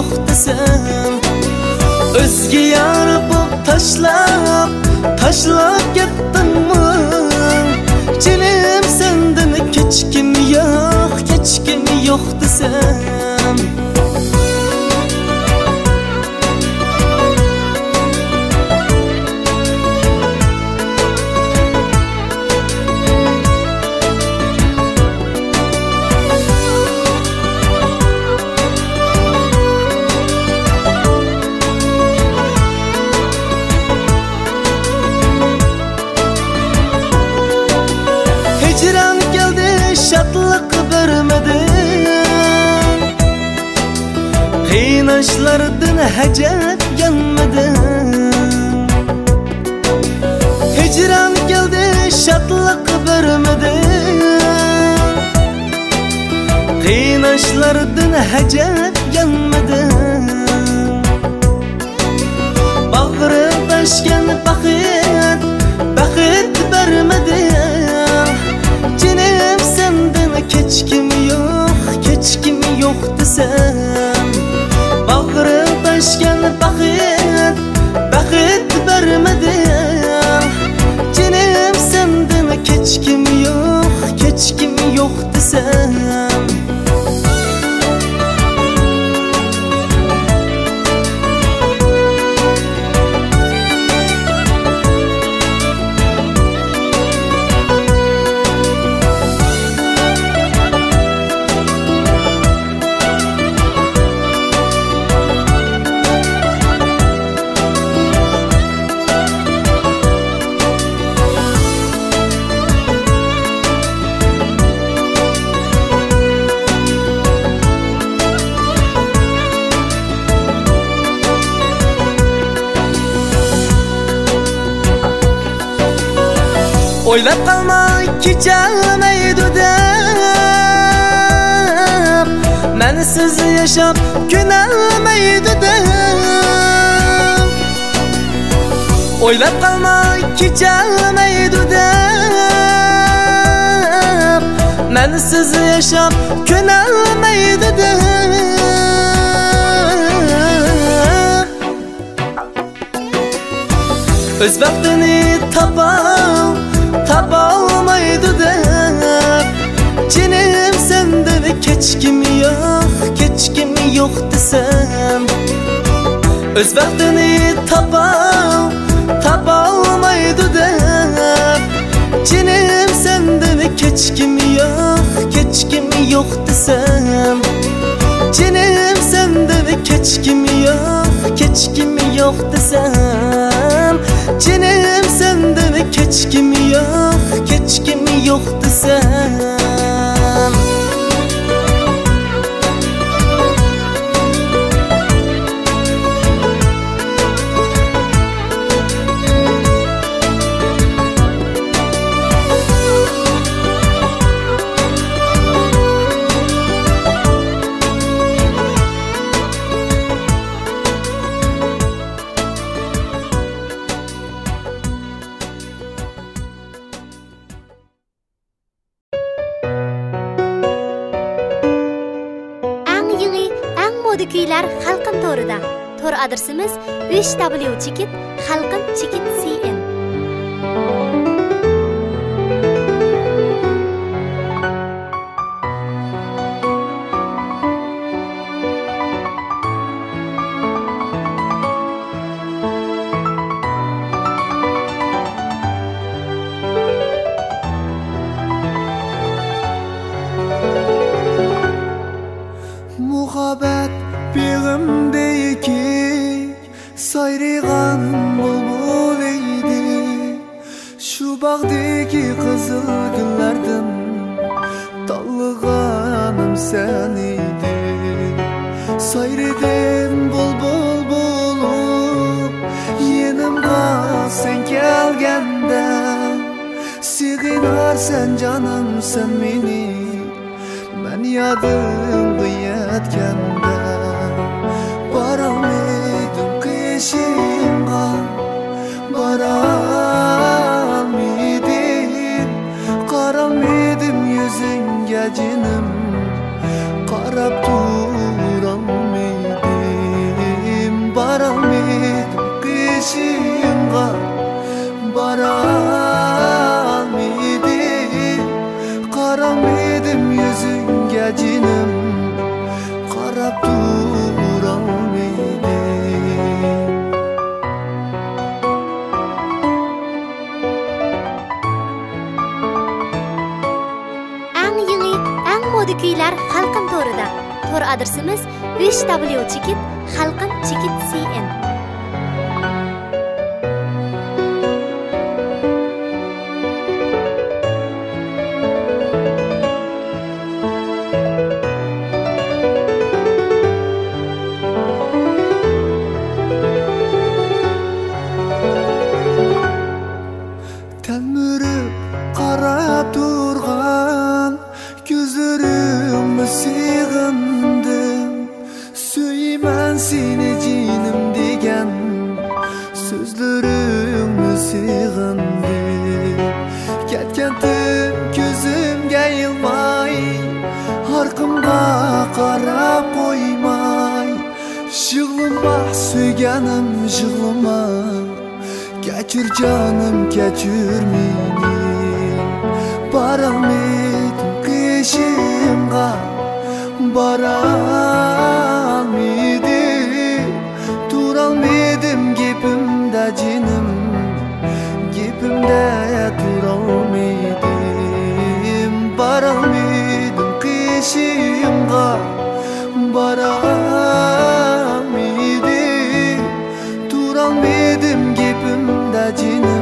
yo'q desam o'zga yar bo'lib tashlab tashlab ketdimmi jilim sendan kechkim yo'q kechkim yo'q desam Kıynaşlardan hecet gelmedi Hicran geldi şatlık vermedi. Kıynaşlardan hecet gelmedi Bağrı taşken bakit Bakit vermedi. Cinim senden keçkim yok Keçkim yok desem Oylab qalma kechalmaydi deb Mensiz yashab kunalmaydi deb Oylab qalma kechalmaydi deb Mensiz yashab kunalmaydi deb Öz vaqtini tapam Tapolmaydi deb Cinim senden keçkim yo'q Keçkim yo'q desam Öz vaqtini tapam Tapolmaydi deb Cinim senden keçkim yo'q Keçkim yo'q desam Cinim senden keçkim yo'q Keçkim yo'q desam Cinim hech kim yo'q hech kim yo'q desa kuylar xalqim to'rida. To'r adresimiz uch w chekit xalqin chekit cn Muhabir gullardan tanlaganim sen edi sayradim bulbul bo'lib yenimga sen kelganda sig'inarsan jonim sen meni men yodimga adresimiz besh w chekit halqin chekit cn Sözlerimni sığındım Ketkendim ko'zimga ilmay Harqimga qarab qo'ymay Yig'lama suyganim yig'lama Kechir canım kechir meni Baralmadim qishimga Baralmadim Gapimda turalmadim Baralmadim qishimga Baralmadim Turalmadim gapimda jinim Gapimda